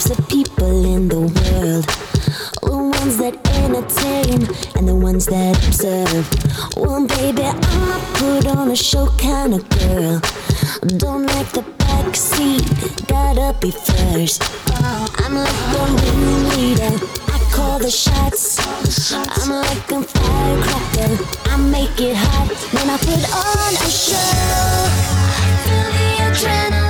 types of people in the world. The ones that entertain and the ones that observe. Well, baby, I'm put on a show kind of girl. Don't like the back seat, gotta be first. I'm like the ringleader, I call the shots. I'm like a firecracker, I make it hot when I put on a show. Feel the adrenaline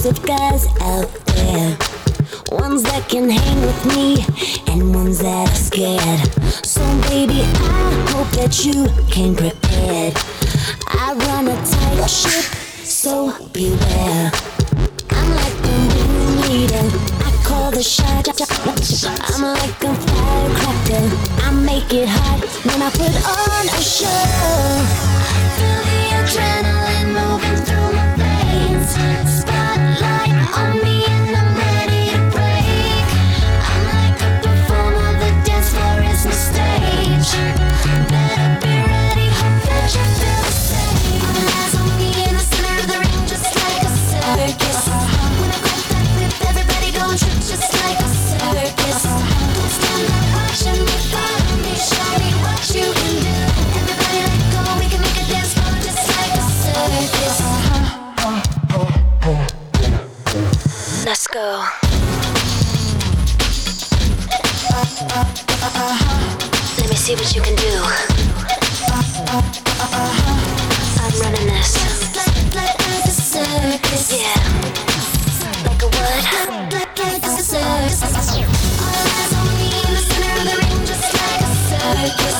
types of guys out there. Ones that can hang with me and ones that are scared. So baby, I hope that you came prepared. I run a tight ship, so beware. I'm like the ringleader, I call the shot. I'm like a firecracker, I make it hot when I put on a show. See what you can do. I'm running this. Yeah. Like a. All eyes on me in the center of the ring, just like a circus.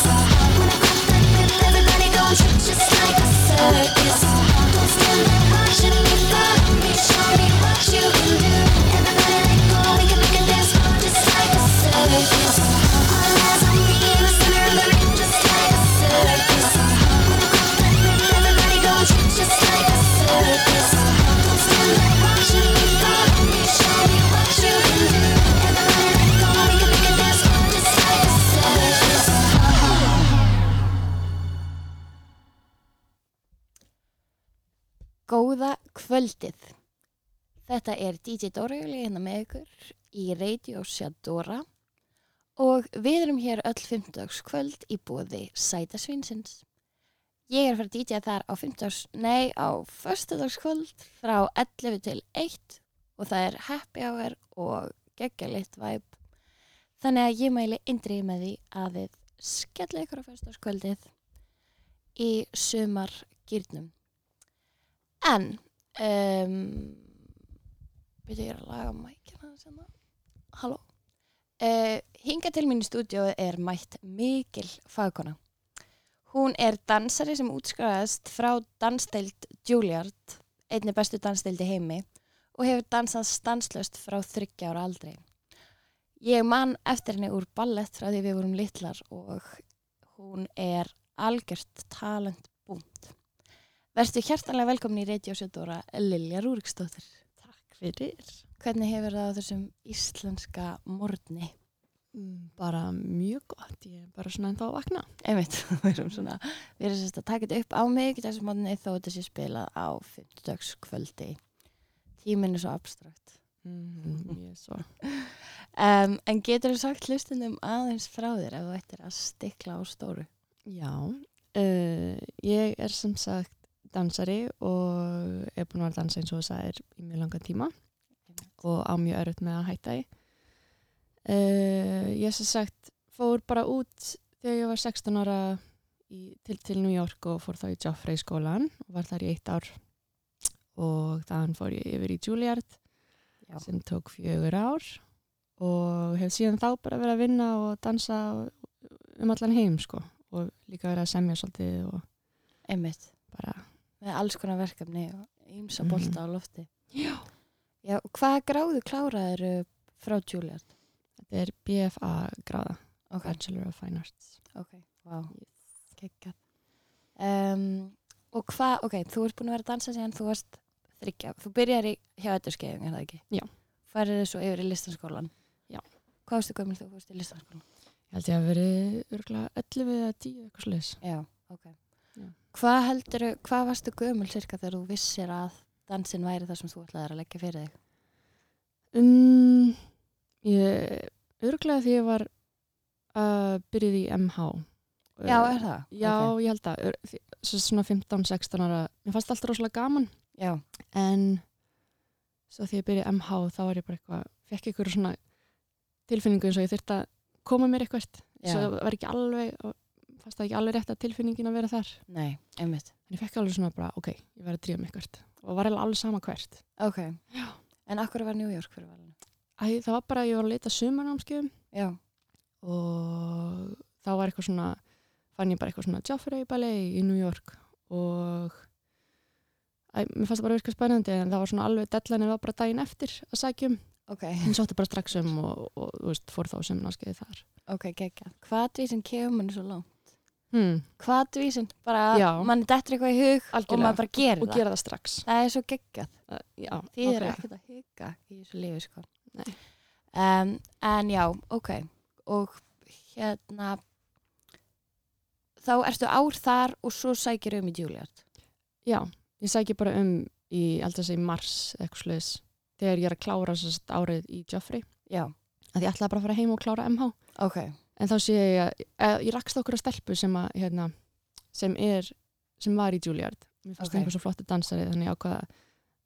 When I that everybody just like a circus. Don't stand Góða kvöldið. Þetta er DJ Dórajöli hérna með ykkur í Radio Shadora og við erum hér öll 50 kvöld í bóði Sætasvinsins. Ég er að fara að DJ þar á 50, nei á föstudagskvöld frá 11 til 1 og það er happy hour og geggjalitt væp. Þannig að ég mæli indrið með því að þið skella ykkur á föstudagskvöldið í sumar gýrnum. En um, Byrju ég er að laga mækina hérna. Halló? Uh, Hinga til mín í stúdíu er mætt mikil fagkona. Hún er dansari sem útskræðast frá dansdeild Juilliard einni bestu dansdeildi heimi og hefur dansað stanslöst frá þryggja ára aldrei Ég man eftir henni úr ballett frá því við vorum litlar og hún er algjört talent búnt Verstu hjertanlega velkomin í Sjöldóra Lilja Rúriksdóttir. Takk fyrir. Hvernig hefur það á þessum íslenska morgni? Mm, Bara mjög gott, ég er bara svona ennþá að vakna. Einmitt, við erum svona, við erum sérst að taka þetta upp á mig þessum morgni þó þetta sé spilað á 50 kvöldi. Tíminn er svo abstrakt. Mm, er svo. Um, en getur þú sagt hlustundum aðeins frá þér ef þú ættir að stikla á stóru? Já, uh, ég er sem sagt dansari og er búin að vera að dansa eins og það er í mjög langan tíma og á mjög örut með að hætta í. Uh, ég sem sagt fór bara út þegar ég var 16 ára í, til, til New York og fór þá í Joffrey skólan og var þar í eitt ár og þann fór ég yfir í Juilliard Já. sem tók fjögur ár og hef síðan þá bara verið að vinna og dansa um allan heim sko og líka verið að semja svolítið og einmitt, bara, með alls konar verkefni og ýmsa Mhm. bolta á lofti. já, Já, og hvað gráðu kláraður frá Juilliard? þetta er BFA gráða, Ok, Bachelor of Fine Arts. ok, wow, geggjað. Um, og hvað, ok, þú ert búin að vera að dansa síðan þú varst þryggja, þú byrjar í hjá etturskeiðing, er það ekki? Já. Færið svo yfir í listanskólan? Já. Hvað varstu gömul þegar þú varst í listanskólan? Ég held ég að verið örgulega 11 eða 10 eitthvað sliðis. Já, ok. Hvað heldur, hvað varstu gömul cirka þegar þú vissir að dansin væri það sem þú ætlaðir að leggja fyrir þig? Um, ég, örgulega því ég var að byrjuð í MH. Já, er það? Já, Ok. ég held að, svona 15-16 ára, mér fannst alltaf rosalega gaman, Já, en svo því ég byrjuði í MH þá var ég bara eitthvað, fekk ykkur svona tilfinningu eins og ég þurfti að koma mér eitthvað, svo var ekki alveg, og fannst það ekki alveg rétt að tilfinningin að vera þar. nei, einmitt. En ég fekk alveg svona bara, ok, ég verði að drífa mig eitthvað og var eiginlega alveg sama hvert. Ok, Já. en akkur var New York fyrir valinu? Æ, það var bara, ég var að leita sumarnámskeiðum Já, og þá var eitthvað svona fann ég bara eitthvað svona Joffrey Ballet í New York og æ, mér fannst það bara virka spennandi en það var svona alveg deadline var bara daginn eftir að sækjum ok, en sótti bara strax um og, og, þú veist, fór þá sem náskeiði þar ok, geggjað. Hvað dvísin kemur manni svo langt? Hmm. Hvað dvísin? Bara, Já. manni dettur eitthvað í hug og Algjörlega. maður bara gerir og það. gera það strax Það er svo geggjað. Því er nákvæmlega. ekkert að hugga í þessu lífi, sko. Um, en já, ok. Og hérna, þá ertu ár þar og svo sækir um í Juilliard. já, ég sæki bara um í alltaf segja mars eitthvað sluðis þegar ég er að klára árið í Joffrey Já, að ég ætlaði bara að fara heim og klára MH ok. En þá sé ég að, að ég rakst okkur að stelpu sem að hérna, sem er sem var í Juilliard mér fannst Ok. okay. einhver svo flottu dansari þannig ákvaða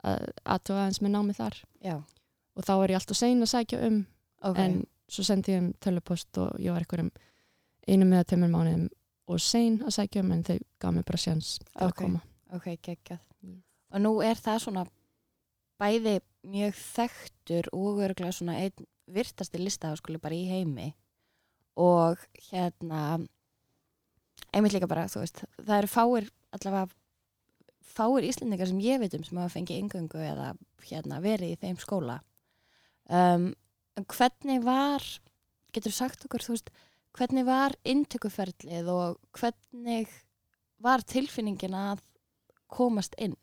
að aðtöga aðeins með námið þar Já, og þá er ég alltaf sein að sækja um ok. en svo sendi ég um tölupost og ég var einhverjum einu með tveimur mánuðum og sein að sækja um en þau gaf mér bara sjans til Ok. að koma Ok, geggjað. Og nú er það svona bæði mjög þekktur og örgulega svona einn virtasti listaháskóli bara í heimi og hérna einmitt líka bara, þú veist, það eru fáir allavega fáir íslendingar sem ég veit um sem hafa fengið yngöngu eða hérna verið í þeim skóla. Um, en hvernig var getur sagt okkur, þú veist hvernig var inntökuferlið og hvernig var tilfinningin að komast inn?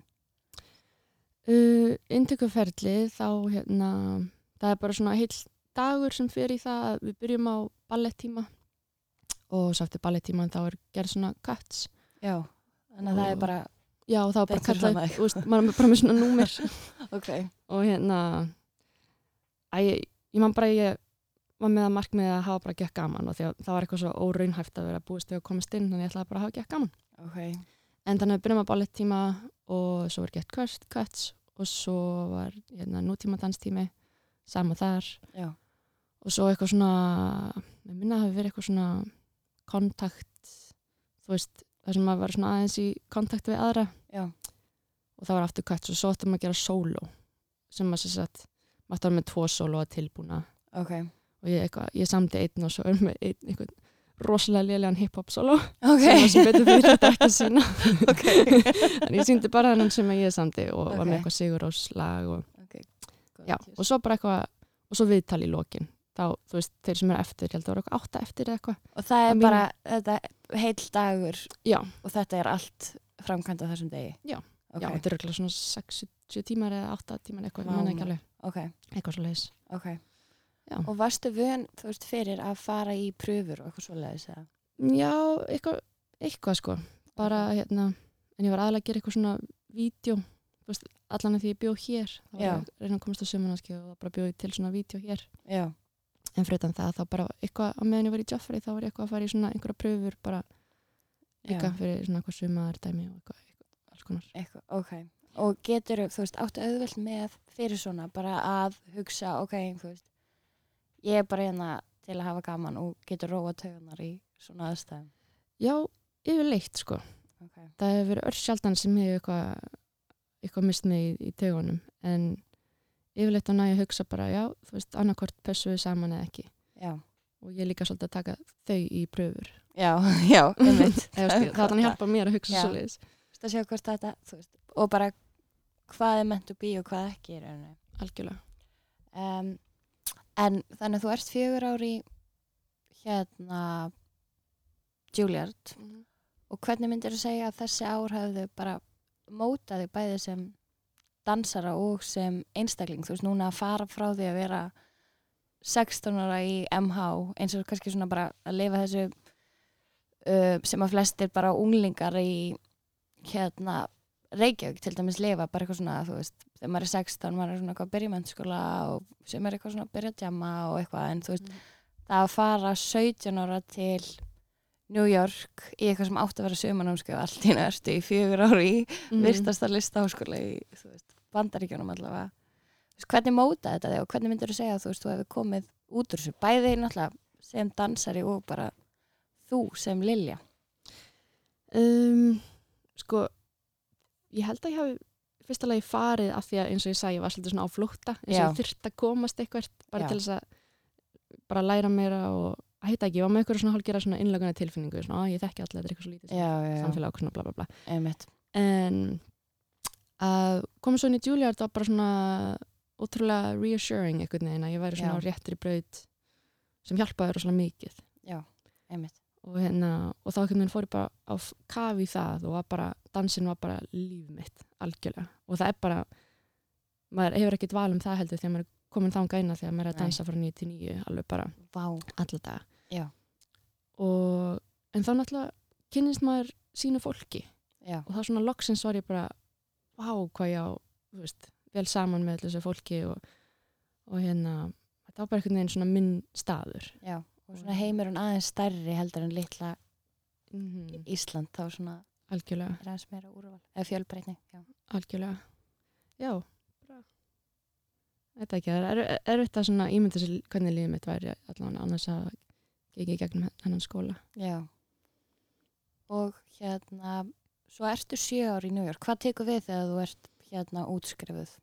Uh, Inntökuferli þá hérna það er bara svona heil dagur sem fer í það að við byrjum á ballettíma. Og svo eftir ballettíma þá er gerð svona cuts. Já, þannig að það er bara já þá er bara kallað maður er bara með svona númer. Ok, og hérna æ, ég, ég man bara að ég var með að markmiði að hafa bara gekk gaman og því að það var eitthvað svo óraunhæft að vera búist við að komast inn þannig ég ætlaði bara að hafa gekk gaman. Ok, en þannig að við byrjum að ballettíma og svo var gett cuts og svo var hérna, nútíma danstími sama þar. Já, og svo eitthvað svona ég minna að hafi verið eitthvað svona kontakt þú veist, það sem að vera svona aðeins í kontakt við aðra. Já, og það var aftur cuts og svo áttum að gera solo sem að sér satt maður var með tvo solo að tilbúna. Ok, og ég, eitthvað, ég samdi einn og svo er með einn einhvern rosalega lélegan hip-hop solo ok, sem betur fyrir þetta ekki að sína ok, en ég síndi bara þennan sem ég samdi og var með eitthvað sigur slag og, ok, já, og svo bara eitthvað og svo viðtal í lokin þá, þú veist, þeir sem eru eftir, ég held að það voru eitthvað átta eftir eða eitthvað. Og það er Að bara þetta heil dagur já, og þetta er allt framkvæmt á þessum degi. Já. ok, já, þetta er eitthvað svona 6-7 tímar eða 8 tímar eitthvað, Vá, ég menna ekki alveg. Ok, eitthvað svo leiðis ok. Já. og varstu vön, þú veist, fyrir að fara í pröfur og eitthvað svoleiðis eða? já, eitthvað, eitthvað sko. Bara hérna, en ég var aðalega að gera eitthvað svona vídeo, þú veist, allan að því ég bjóð hér þá var Já. ég að reyna að komast á sömurnaski og bara bjóð ég til svona vídeo hér. Já, en utan það þá bara eitthvað á meðan ég var í Joffrey þá var ég eitthvað að fara í svona einhverja pröfur bara já, fyrir svona eitthvað sumar dæmi og eitthvað, eitthvað alls konar. Eitthvað, ok. Og getur, þú veist, áttu auðvelt með fyrir svona, bara að hugsa ok, þú veist ég er bara hérna til að hafa gaman og getur róa taugunar í svona aðstæðum. Já, yfirleitt sko. Ok, það hefur verið örsjaldan sem ég hef eitthvað eitthvað mist mig í, í taugunum en yfirleitt á næg að hugsa bara já, þú veist, annarkvort pössu við saman eða ekki. Já. Og ég líka svolítið að taka þau í pröfur. Já, já, þú veist, það er þannig að hjálpa mér að hugsa Já. svoleiðis. Að sjá hvort þetta, þú veist, og bara hvað er meant to be og hvað ekki í rauninni. algjörlega. Um, en þannig að þú ert fjögur ári hérna Juilliard. Og hvernig myndir þú segja að þessi ár hafðu bara mótaði bæði sem dansara og sem einstakling, þú veist, núna að fara frá því að vera 16 ára í MH, eins og kannski svona bara að lifa þessu uh, sem að flestir bara unglingar í hérna Reykjavík til dæmis lifa, bara eitthvað svona þú veist, þegar maður er 16, maður er svona eitthvað að byrja í mennskóla og sem er eitthvað svona að byrja að djama og eitthvað, en þú veist það að fara 17 ára til New York í eitthvað sem átti að vera sömanámskjöf allt í næstu í fjögur ári í Mhm. virtasta listaháskóla í þú veist, bandaríkjónum allavega. Veist, hvernig móta þetta þig og hvernig myndir þú segja að þú þú hefur komið út úr þessu? Bæði náttúrulega sem dansari og bara þú sem Lilja. Um, sko ég held að ég hafi fyrsta lagi farið af því að eins og ég sagði, ég var svolítið svona á flótta eins og ég þyrft að komast eitthvað bara Já. til þess að bara læra meira og að heita ekki, ég var með eitthvað svona hálfgera svona innlöguna tilfinningu, svona, að ég þekki alltaf, þetta er eitthvað svo lítið samfélag og svona bla bla bla. En að koma svo inn í Juilliard var bara svona ótrúlega reassuring einhvern veginn að ég væri svona Já. á réttri braut sem hjálpaði rosalega mikið. Já, einmitt. Og, hérna, og þá einhvern veginn fór ég bara á f- kaf í það og var bara, dansin var bara líf mitt algjörlega. Og það er bara maður hefur ekkert val um það heldur þegar maður er komin þangað inn að þegar maður er að Nei. dansa frá 9 til 9 alveg bara Vá, alla daga. Já. og en þá náttúrulega kynnist maður sínu fólki. Já, og þá svona loksins var ég bara vá hvað ég á veist, vel saman með þessu fólki og, og hérna þetta var bara einhvern veginn svona minn staður. Já og svona heimurinn aðeins stærri heldur en litla mm Ísland þá svona algjörlega, er aðeins meira úrval eða fjölbreytni, já. Algjörlega. Já þetta ekki, það er er- erfitt að svona ímynda sér hvernig lífið mitt væri allan annars að geki í gegnum hennan skóla. Já. Og hérna, svo ertu sjö ár í New York. Hvað tekur við þegar þú ert hérna útskrifuð?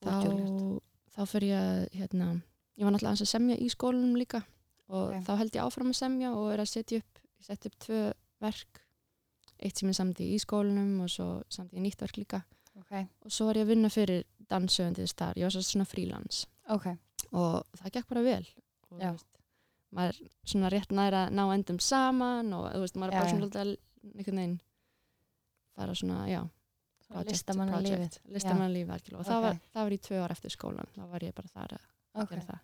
þá, þá fyrir ég hérna, ég var náttúrulega að semja í skólanum líka og Ok. þá held ég áfram að semja og er að setja upp ég setti upp tvö verk eitt sem ég samdi í skólanum og svo samdi ég nýtt verk líka. Ok, og svo var ég að vinna fyrir dansöfundið starf, ég var svo svona frílans ok, og það gekk bara vel. Og veist, maður er svona rétt næra að ná endum saman og þú veist, maður er bara svona alltaf einhvern veginn fara svona, já listamanna lífið. listamanna lífið algjörlega. Og það, Ok. var, það var í tvö ár eftir skólan þá var ég bara þar að Ok, gera það.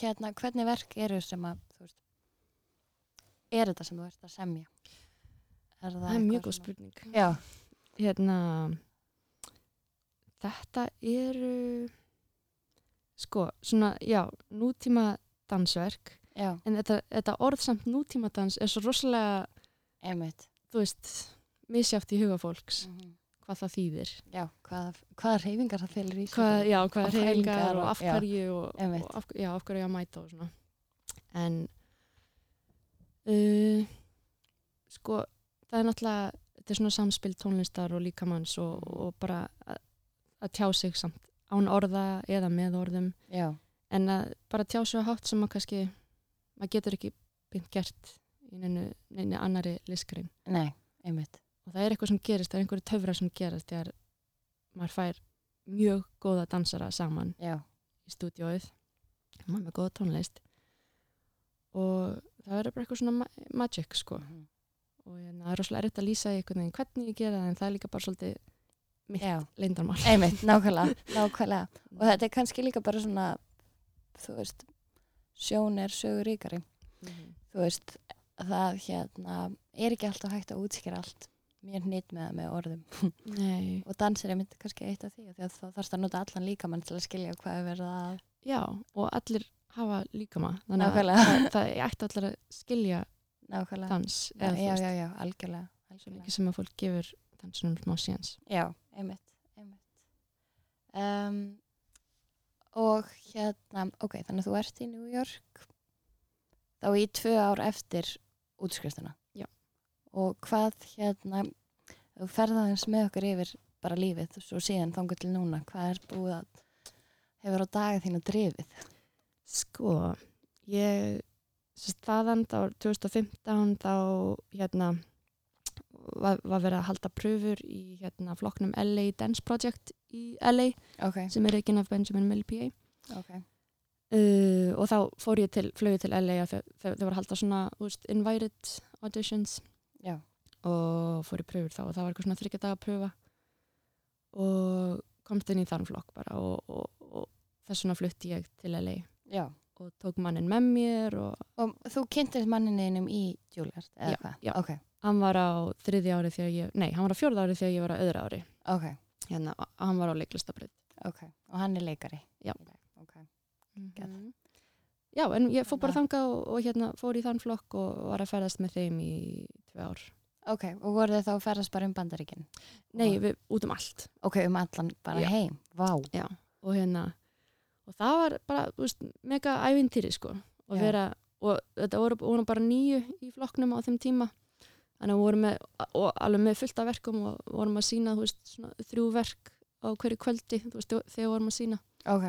Hérna, hvernig verk eru sem að, veist, er þetta sem þú ert að semja? Er það er eitthvað mjög góð spurning. Já, hérna þetta eru sko, svona, já nútíma dansverk já, en þetta, þetta orð samt nútíma dans er svo rosalega, einmitt. þú veist misjátt í huga fólks Mhm. hvað það þýðir Já, hvað, hvaða reyfingar það fylgur í? hvað, já, hvað Og er reyfingar og og- af já, hverju og, og af, já, af hverju ég að mæta og svona en uh, sko það er náttúrulega þetta er svona samspil tónlistar og líkamanns og, Mhm. og bara að, að tjá sig samt án orða eða með orðum Já, en að bara tjá sig á hátt sem að kannski maður getur ekki beint gert í neinu, neinu annari listgrein nei, einmitt. Og það er eitthvað sem gerist, það er einhverju töfra sem gerast þegar maður fær mjög góða dansara saman Já, í stúdióið maður með góða tónlist og það verður bara eitthvað svona ma magic sko Mhm. og hérna, það er rosalega erfitt að lýsa í einhvern veginn hvernig ég gera það en það er líka bara svolítið mitt já, leyndarmál einmitt, nákvæmlega, nákvæmlega. Og þetta er kannski líka bara svona, þú veist, sjón er sögur ríkari. Mhm. Þú veist, það hérna, er ekki alltaf hægt að útskýra allt. Mér nýtt með með orðum. Og dansir er mynd kannski eitt af því, þá þarfst að nota allan líkamann til að skilja hvað er verið að... já og allir hafa líkama þannig að það, er ætti allir að skilja Nákvæmlega. dans Já, já, já, já, algjörlega. algjörlega. mikið sem að fólk gefur dansunum smá séns Já, einmitt, einmitt. Um, og hérna, ok, þannig að þú ert í New York þá í tvö ár eftir útskrifstuna. Og hvað hérna, þú ferða eins með okkur yfir bara lífið, svo síðan þangur til núna, hvað er búið að hefur á daga þínu drifið? Sko, ég staðan þá 2015 þá hérna var, var verið að halda pröfur í hérna flokknum LA Dance Project í LA ok, sem er reikin af Benjamin Mill PA ok, uh, og þá fór ég til, flögu til LA að þau, var að halda svona úst, invited auditions já, og fór í pröfur þá og það var eitthvað svona þryggja daga að pröfa og komst inn í þann flokk bara og, og, og þess vegna flutti ég til LA já. og tók mannin með mér og Og þú kynntist mannininum í Juilliard, eða Já, já. Ok, hann var á þriðja ári þegar ég, nei, hann var á fjórða ári þegar ég var á öðra ári ok, hérna, hann var á leiklistabrið ok. Og hann er leikari? Já. Ok, Geggjað. Já, en ég fór bara þangað og, og hérna fór í þann flokk og var að ferðast með þeim í tvei ár. ok. Og voru þið þá að ferðast bara um bandaríkinn? Nei, við, út um allt. Ok, um allan bara Já. heim? Vá. Já, og hérna, og það var bara, þú veist, mega ævintýri, sko. Og vera, og þetta voru, voru bara nýju í flokknum á þeim tíma. Þannig að við vorum með, og alveg með fullt af verkum og vorum að sína, þú veist, svona þrjú verk á hverju kvöldi, þú veist, þegar við vorum að sína. Ok,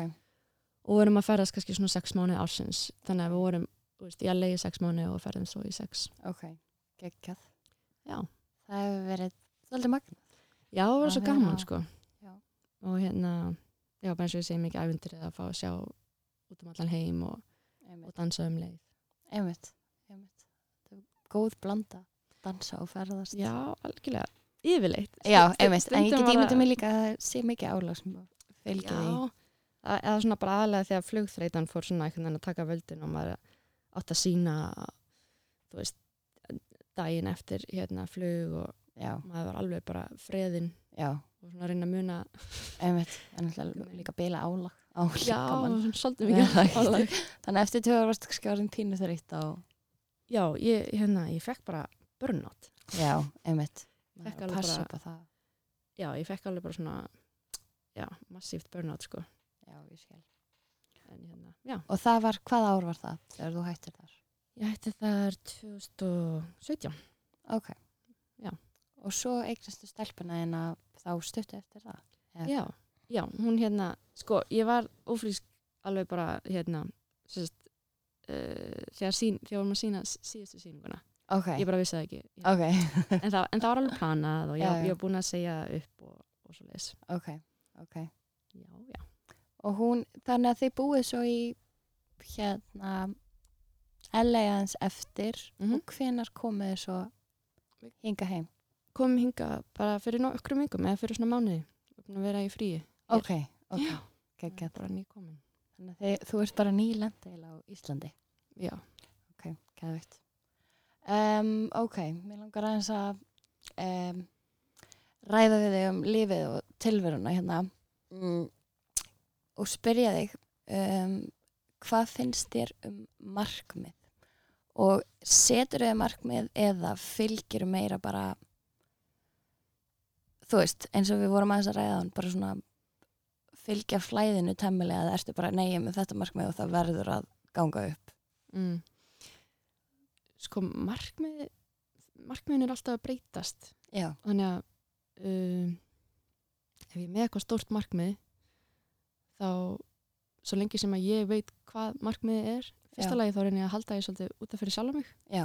Og vorum að ferðast kannski svona sex mánuði ársins. Þannig að við vorum, veist, ég leiði sex mánuði og ferðum svo í sex. ok. Geggjað. Já. Það hefur verið svolítið magna. Já, það var svo gaman, sko. Já. Og hérna, já, bara eins og ég segi mikið ævindrið að fá að sjá út um allan heim og, og dansa um leið. einmitt. einmitt. Það er góð blanda. Dansa og ferðast. Já, algjörlega. Yfirleitt. Já, einmitt. En ég get ímyndið mig líka að það sé mikið álag sem fylgir því. Eða svona bara aðlega þegar flugþreitan fór svona einhvern veginn að taka völdin og maður átt að sína, þú veist, daginn eftir hérna flug og Já, maður var alveg bara freðin já, og svona að reyna að muna. einmitt. En alltaf líka beila álag. álag Já, svolítið mikið álag. Þannig eftir ára varst ekki orðin pínu þreytt á... Já, ég, hérna, ég fekk bara burnout. Já, einmitt. Bara-. Já, ég fekk alveg bara svona, já, massíft burnout, sko. Já, ég skil. En hérna, já. Og það var, hvað ár var það þegar þú hættir þar? Ég hætti þar 2017. Ok. Já. Og svo eignastu stelpuna en þá stuttu eftir það? Já. Já, já, hún hérna, sko, ég var ófrísk alveg bara, hérna, sérst, uh, þegar, sín, þegar vorum að sína síðustu síninguna. Ok. Ég bara vissi það ekki. Ég, Ok. en, það, en það var alveg planað og ég, Já, já. ég var búin að segja upp og, og svo leis. ok. Ok. Og hún, þannig að þið búið svo í hérna aðeins eftir Mhm. og hvenar komið þið svo hinga heim? Kom hinga bara fyrir nokkrum vikum eða fyrir svona mánuði. Að vera í fríi. Ok, ok. Já. Geggjað. Bara nýkomin. Þannig að þið, þú ert bara nýlend eða á Íslandi. Já. Ok, geðvikt. Um, ok, mér langar aðeins að um, ræða við þig um lífið og tilveruna hérna mm, og spyrja þig um, hvað finnst þér um markmið og setur þið markmið eða fylgir meira bara þú veist, eins og við vorum aðeins að ræða hann, bara svona fylgja flæðinu temmilega eða ertu bara neyja með þetta markmið og það verður að ganga upp Mm. Sko, markmið, markmiðin er alltaf að breytast. Já, þannig að um, ef ég með eitthvað stórt markmið þá svo lengi sem að ég veit hvað markmiðið er fyrsta Já. lagi þá reynir ég að halda ég svolítið út af fyrir sjálf mig. Já,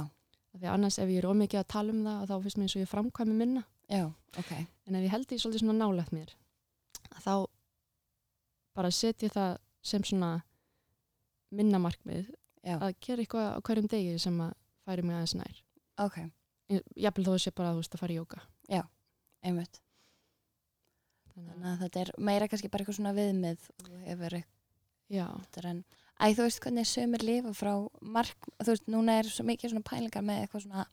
því að annars ef ég er ómikið að tala um það þá finnst mér eins og ég framkvæmi minna. Já, ok. En ef ég held ég svolítið svona nálægt mér að þá bara setja það sem svona minna markmið Já, að gera eitthvað á hverjum degi sem að færi mig aðeins nær. Ok, jafnvel þó að sé bara þú veist að fara í jóka einmitt Þannig að þetta er meira kannski bara eitthvað svona viðmið og þú hefur eitthvað en Æ, þú veist hvernig sömur lifa frá mark, þú veist, núna er svo mikið svona pælingar með eitthvað svona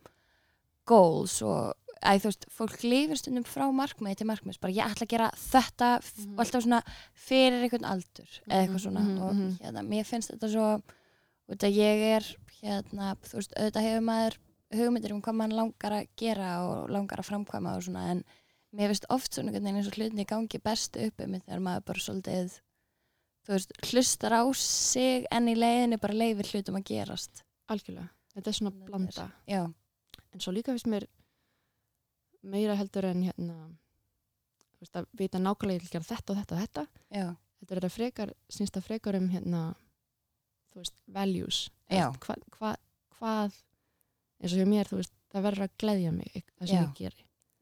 goals og, æ, þú veist, fólk lifir stundum frá markmiði til markmiðs, bara ég ætla að gera þetta f- Mhm. og alltaf svona fyrir einhvern aldur eða eitthvað Mhm, svona mhm, og mhm. hérna, mér finnst þetta svo, út að ég er, hérna, þú veist, auðvitað hefur maður hugmyndir um hvað mann langar að gera og langar að framkvæma og svona, en mér finnst oft svona einhvern veginn eins og hlutinni gangi best upp um þegar maður bara svolítið þú veist, hlustar á sig en í leiðinni bara leifir hlutum að gerast. Algjörlega. Þetta er svona er- blanda. Já, en svo líka finnst mér meira heldur en hérna veist, að vita nákvæmlega þetta og þetta og þetta. Já, þetta er þetta frekar, snýst það frekar um hérna þú veist, values. Hvað hva, hvað eins og hjá mér, þú veist, það verður að gleðja mig það sem Já. ég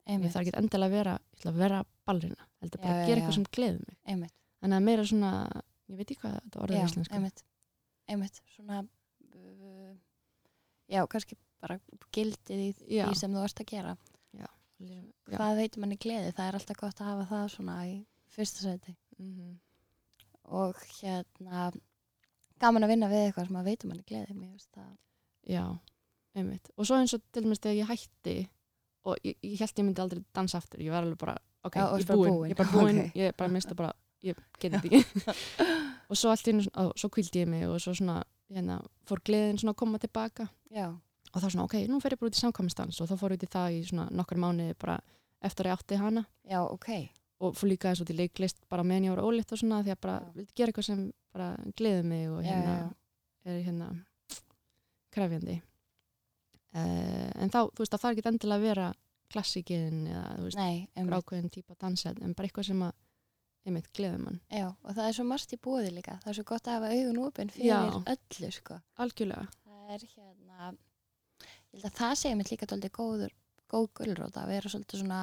geri ég einmitt, þarf ekki endilega að vera, að vera ballerina heldur bara að gera eitthvað sem gleður mig einmitt, þannig að meira svona, ég veit ekki hvað þetta orðið er íslensku einmitt, einmitt, svona, uh, já, kannski bara gildið í Já. því sem þú ert að gera. já. Hvað veitum manni gleði? Það er alltaf gott að hafa það svona í fyrsta seti. Mhm. Og hérna, gaman að vinna við eitthvað sem að veitum manni gleði. Mér já, einmitt og svo eins og til dæmis þegar ég hætti og ég, ég held ég myndi aldrei dansa aftur. Ég var alveg bara, ok, Já, ég er bara búin, ég er bara búin. Ok. ég bara mista bara, ég geti þetta ekki. Og svo allt í ó, svo kvildi ég mig og svo svona, hérna, fór gleðin svona að koma tilbaka. Já, og þá svona, ok, nú fer ég bara út í samkvæmstans og þá fór ég út í það í svona nokkar mánuði bara eftir að ég átti hana. Já, ok, og fór líka eins og til leiklist bara meðan ég var ólitt og svona því að bara vildi gera eitthvað sem bara gleði mig og hérna er hérna krefjandi en þá, þú veist, það þarf ekki endilega að vera klassikin eða, þú veist, ákveðin típa dansa en bara eitthvað sem að, einmitt, gleði mann Já, og það er svo margt í búið líka. Það er svo gott að hafa augun opinn fyrir Já. öllu, sko. algjörlega, Það er hérna, ég held að það segja mér líka tóldi góður, góð gulrót að vera svolítið svona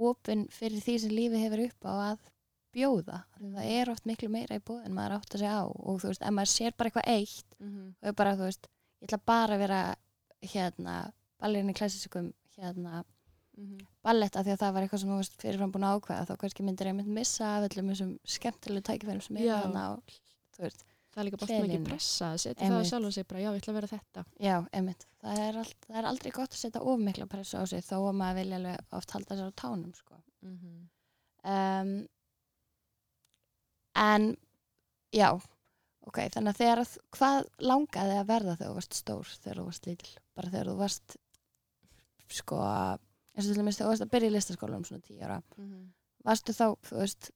opinn fyrir því sem lífið hefur upp á að bjóða. Það er oft miklu meira í búið en maður átt að segja á og þú veist, ef maður sér bara eitthvað eitt og er bara, þú veist, ég ætla bara að vera hérna, ballerinn í klassískum hérna, ballett af því að það var eitthvað sem þú veist fyrirfram búin að ákveða þá kannski myndir einmitt missa af öllum þessum skemmtilegu tækifærum sem er og þú veist, það er líka Hleðilinu. ekki pressa að setja það á sjálf og segja bara, já, ég ætla að vera þetta. Já, einmitt. Það er, all, það er aldrei gott að setja of mikla pressu á sig þó að maður vilja alveg oft halda sér á tánum sko. um, en já ok, þannig að þegar að, hvað langaði að verða þegar þú varst stór þegar þú varst lítil, bara þegar þú varst sko eins og til dæmis þegar þú varst að byrja í listaskólanum svona tíu ára varstu þá, þú veist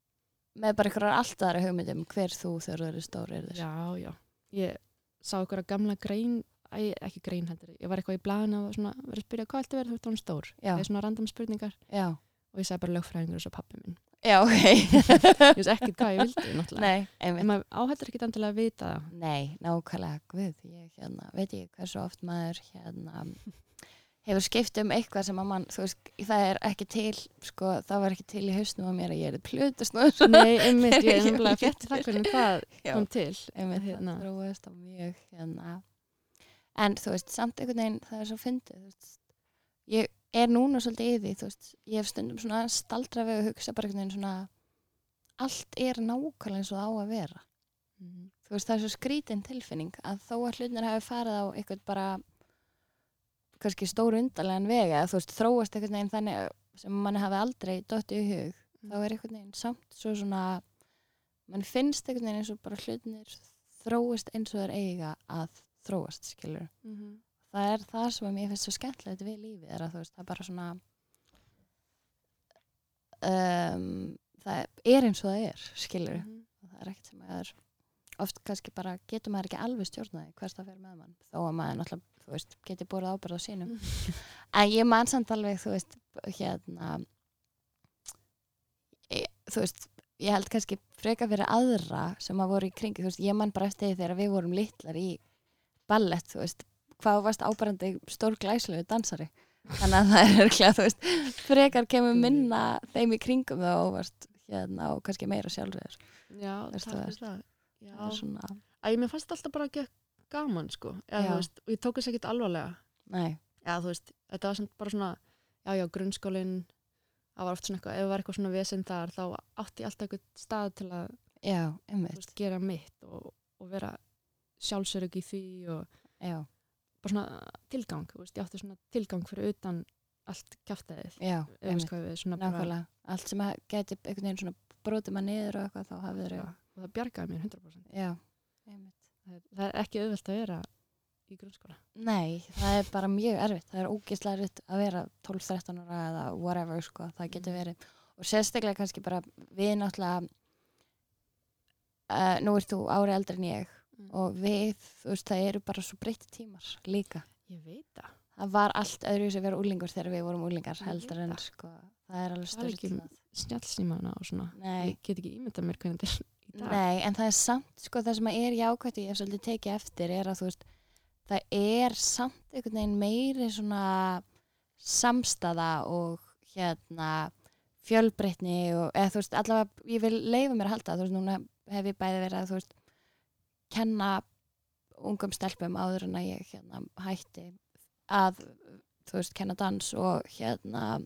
með bara einhverjar allt aðra hugmyndum hver þú þegar þú eru stóri er já, já, ég sá einhverja gamla grein Æ, ekki grein heldur, ég var eitthvað í og svona, verið að spyrja hvað ætti að vera þú ert hún stór. Já. eða svona random spurningar. Já, og ég sagði bara lögfræðingur og svo pappi minn já, ok. Ég veist ekkert hvað ég vildi, náttúrulega. Nei, en einmitt maður áhættur ekki endilega að vita það. Nei, nákvæmlega, guð ég hérna, veit ég hversu oft maður hérna hefur skipt um eitthvað sem að mann, þú veist, það er ekki til sko, það var ekki til í hausnum á mér að ég er plutast nú Nei, einmitt, ég er Ég nefnilega veit fætti það hvernig Já. kom til einmitt Hérna. það þróast á mjög hérna. En þú veist, samt einhvern veginn það er svo fyndið, þú veist. Ég er núna svolítið í því, þú veist ég hef stundum svona staldra við að hugsa bara einhvern veginn svona allt er nákvæmlega eins og það á að vera Mhm. þú veist, það er svo skrítin tilfinning að þó að hlutnir hafi farið á eitthvað bara kannski stóru undarlegan vega eða þú veist, þróast einhvern veginn þannig sem manni hafi aldrei dottið í hug þá er einhvern veginn samt svo svona mann finnst einhvern veginn eins og bara hlutinir þróist eins og þeir eiga að þróast, skilur Mhm. Það er það sem mér finnst svo skemmtilegt við lífið er að þú veist, það er bara svona um, það er eins og það er skilur, Mhm. og það er ekkert sem að er oft kannski bara getur maður ekki alveg stjórnaði hvers það fer með mann þó að maður náttúrulega, þú veist, geti búið ábyrð á sínum. En ég man samt alveg þú veist, hérna ég, þú veist ég held kannski freka fyrir aðra sem að voru í kringi, þú veist, ég man bara eftir þegar við vorum litlar í ballett þú veist, hvað þú varst ábærandi stór glæslegu dansari. Þannig að það er örglega, þú veist, frekar kemur minna þeim í kringum þá og varst hérna og kannski meira sjálfur Já, Veistu takk það? fyrir það. Já, það er svona, Æ, mér fannst alltaf bara ekki gaman sko. Eða, veist, og ég tók þess ekkert alvarlega. Nei, Já, þú veist, þetta var bara svona Já, já, grunnskólinn Það var oft svona eitthvað, ef það var eitthvað svona vesinn þar þá átti ég alltaf eitthvað stað til að já, veist, gera mitt og, og vera sjálfsörug í því og já, bara svona tilgang, veist, ég átti svona tilgang fyrir utan allt nákvæmlega. Allt sem að geti einhvern veginn svona brotið maður niður og eitthvað þá hafið já, og það bjargaði mér 100% já, það er, það er ekki auðvelt að vera í grunnskóla. Nei, það er bara mjög erfitt. Það er ógeðslega erfitt að vera 12-13 ára eða whatever, sko. Það getur verið. Og sérstaklega kannski bara við náttúrulega, uh, nú ert þú ári eldri en ég og við, þú veist, það eru bara svo breytti tímar líka. ég veit það. Það var allt öðruvísi að vera úlingur þegar við vorum úlingar heldur en, sko, það er alveg Það er ekki- snjálfsímana og svona. Nei. ég get ekki ímyndað mér hvernig þetta er í dag. Nei, en það er samt, sko, það sem er jákvæmt og ég hef svolítið tekið eftir er að þú veist, það er samt einhvern veginn meiri svona samstaða og hérna fjölbreytni og eða þú veist allavega ég vil leifa mér að halda þú veist núna hef ég bæði verið að þú veist kenna ungum stelpum áður en að ég hérna hætti að þú veist kenna dans og hérna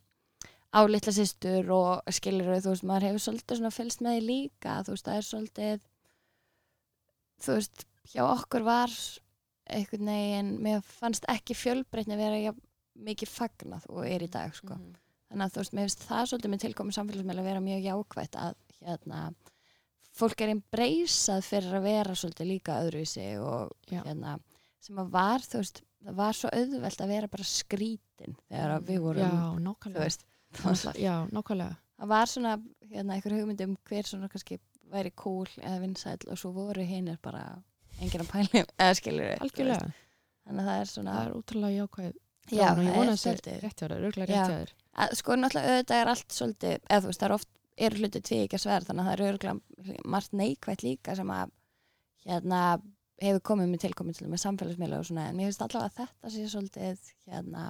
á litla systur og skilur þú veist maður hefur svolítið svona fylgst með því líka þú veist það er svolítið þú veist hjá okkur var einhvern veginn mér fannst ekki fjölbreytni vera jafn mikið fagnað og er í dag sko Mhm. þannig að þú veist, mér finnst það svolítið með tilkomið samfélagsmeila að vera mjög jákvætt að hérna, fólk er einn breysað fyrir að vera svolítið líka öðruvísi og Já. hérna, sem að var, þú veist, það var svo auðvelt að vera bara skrítin þegar við vorum, Já, þú nákvæmlega. veist, það Já, nákvæmlega. það var svona, hérna, einhver hugmynd um hver svona kannski væri cool eða vinsæll og svo voru hinnir bara enginn að pæli, eða skilur Algjörlega. þannig að það er svona, Það er útrúlega jákvæð. já, og það er svolítið. sé rétt hjá þér, örgulega Já. rétt hjá þér. að, sko náttúrulega auðvitað er allt svolítið, eða þú veist, það er oft eru hluti tvið ekki að sverð, þannig að það er örgulega margt neikvætt líka sem að hérna hefur komið með tilkomið til með samfélagsmiðla og svona, en mér finnst allavega að þetta sé svolítið hérna,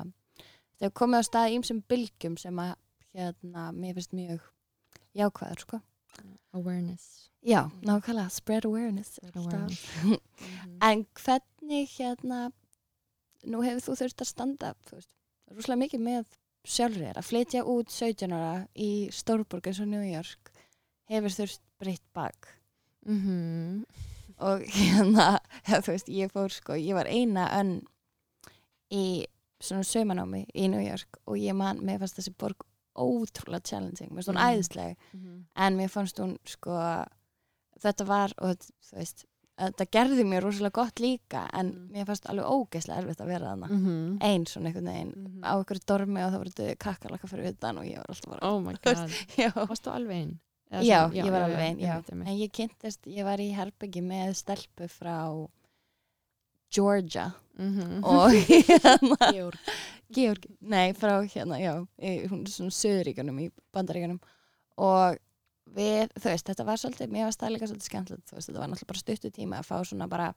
hefur komið á stað ímsum bylgjum sem að hérna, mér finnst mjög jákvæður, sko. Awareness. Já, nákvæmlega, spread awareness. Spread awareness. Mhm. En hvernig hérna, nú hefur þú þurft að standa, rúslega mikið með sjálfur þér, að flytja út 17 ára í Stórborg eins og New York, hefur þurft breytt bak. Mhm. Og hérna, þú veist, ég fór sko, ég var eina önn í svona saumanámi í New York og ég man, mér fannst þessi borg ótrúlega challenging, mér finnst hún Mm. æðisleg, Mhm. en mér fannst hún sko, þetta var, og þú veist, þetta gerði mér rosalega gott líka, en Mm. mér fannst alveg ógeðslega erfitt að vera þarna. Mhm. Einn svona einhvern veginn, Mhm. á einhverju dormi og það voru þetta kakkalaka fyrir utan og ég var alltaf bara, Oh my Þú god. já. Varstu alveg einn? Já, sem- ég var alveg einn, já. En ég kynntist, ég var í herbyggi með stelpu frá Georgia Mhm. og hérna, Georg. Georg, nei, frá hérna, já, hún er svona söðuríkanum í bandaríkanum og við, þú veist, þetta var svolítið, mér varst það líka svolítið skemmtilegt, þú veist, þetta var náttúrulega bara stuttu tíma að fá svona bara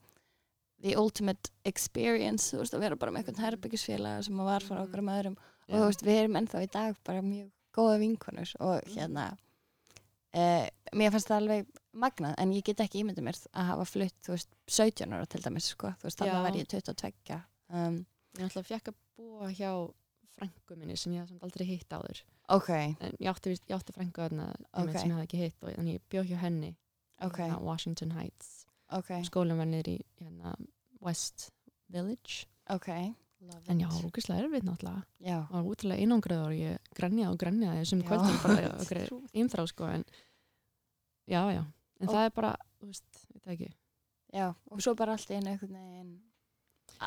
the ultimate experience, þú veist, að vera bara með einhvern herbyggisfélag sem að var frá okkur um öðrum. Og þú veist, við erum ennþá í dag bara mjög góða vinkonur og hérna uh, mér fannst það alveg magnað, en ég get ekki ímyndið mér að hafa flutt, þú veist, 17 ára til dæmis, sko, þú veist, þarna var ég 22 um, Ég ætla að fekk að búa hjá frængu minni sem ég aldrei hitt áður. Ok, En ég átti, átti frængu þarna Ok. okay. sem ég hafði ekki hitt og þannig ég bjó hjá henni ok, hérna, Washington Heights. Skólinn var niður í hérna, West Village. En já, rúkislega erfitt náttúrulega. var útrúlega einangraður og ég grenjaði og grenjaði sem kvöldum bara einþrá sko en já, já. En Og- það er bara, þú veist, veit það ekki. já, og svo bara allt í einu einhvern veginn